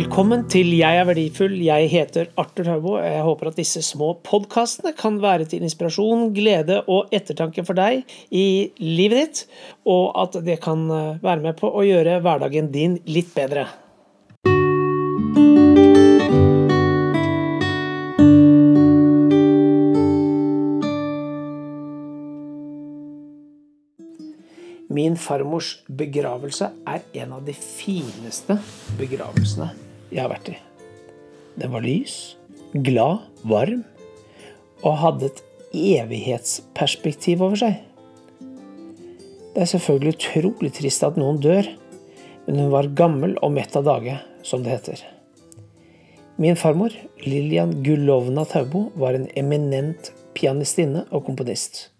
Velkommen til Jeg er verdifull. Jeg heter Arthur Haubo. Jeg håper at disse små podkastene kan være til inspirasjon, glede og ettertanke for deg i livet ditt, og at det kan eh, være med på å gjøre hverdagen din litt bedre. Min farmors begravelse er en av de fineste begravelsene jeg har vært i. Den var lys, glad, varm og hadde et evighetsperspektiv over seg. Det er selvfølgelig utrolig trist at noen dør, men hun var gammel og mett av dage, som det heter. Min farmor, Lillian Gullovna Taubo, var en eminent pianistinne og komponist.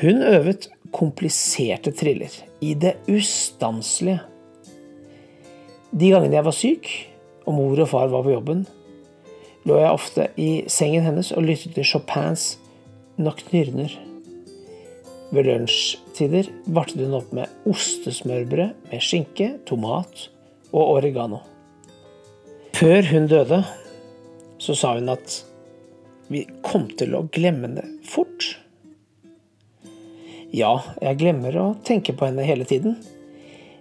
Hun øvet kompliserte triller i det ustanselige. De gangene jeg var syk, og mor og far var på jobben, lå jeg ofte i sengen hennes og lyttet til Chopins Nocturner. Ved lunsjtider vartet hun opp med ostesmørbrød med skinke, tomat og oregano. Før hun døde, så sa hun at vi kom til å glemme det fort. Ja, jeg glemmer å tenke på henne hele tiden.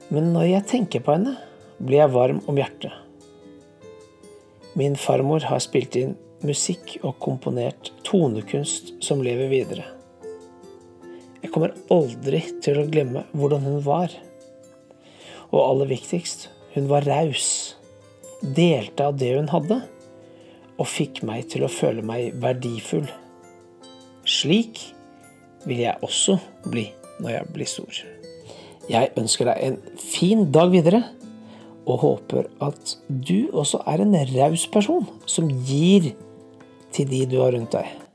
Men når jeg tenker på henne, blir jeg varm om hjertet. Min farmor har spilt inn musikk og komponert tonekunst som lever videre. Jeg kommer aldri til å glemme hvordan hun var. Og aller viktigst, hun var raus. Delte av det hun hadde, og fikk meg til å føle meg verdifull. Slik vil jeg også bli når jeg blir stor. Jeg ønsker deg en fin dag videre, og håper at du også er en raus person som gir til de du har rundt deg.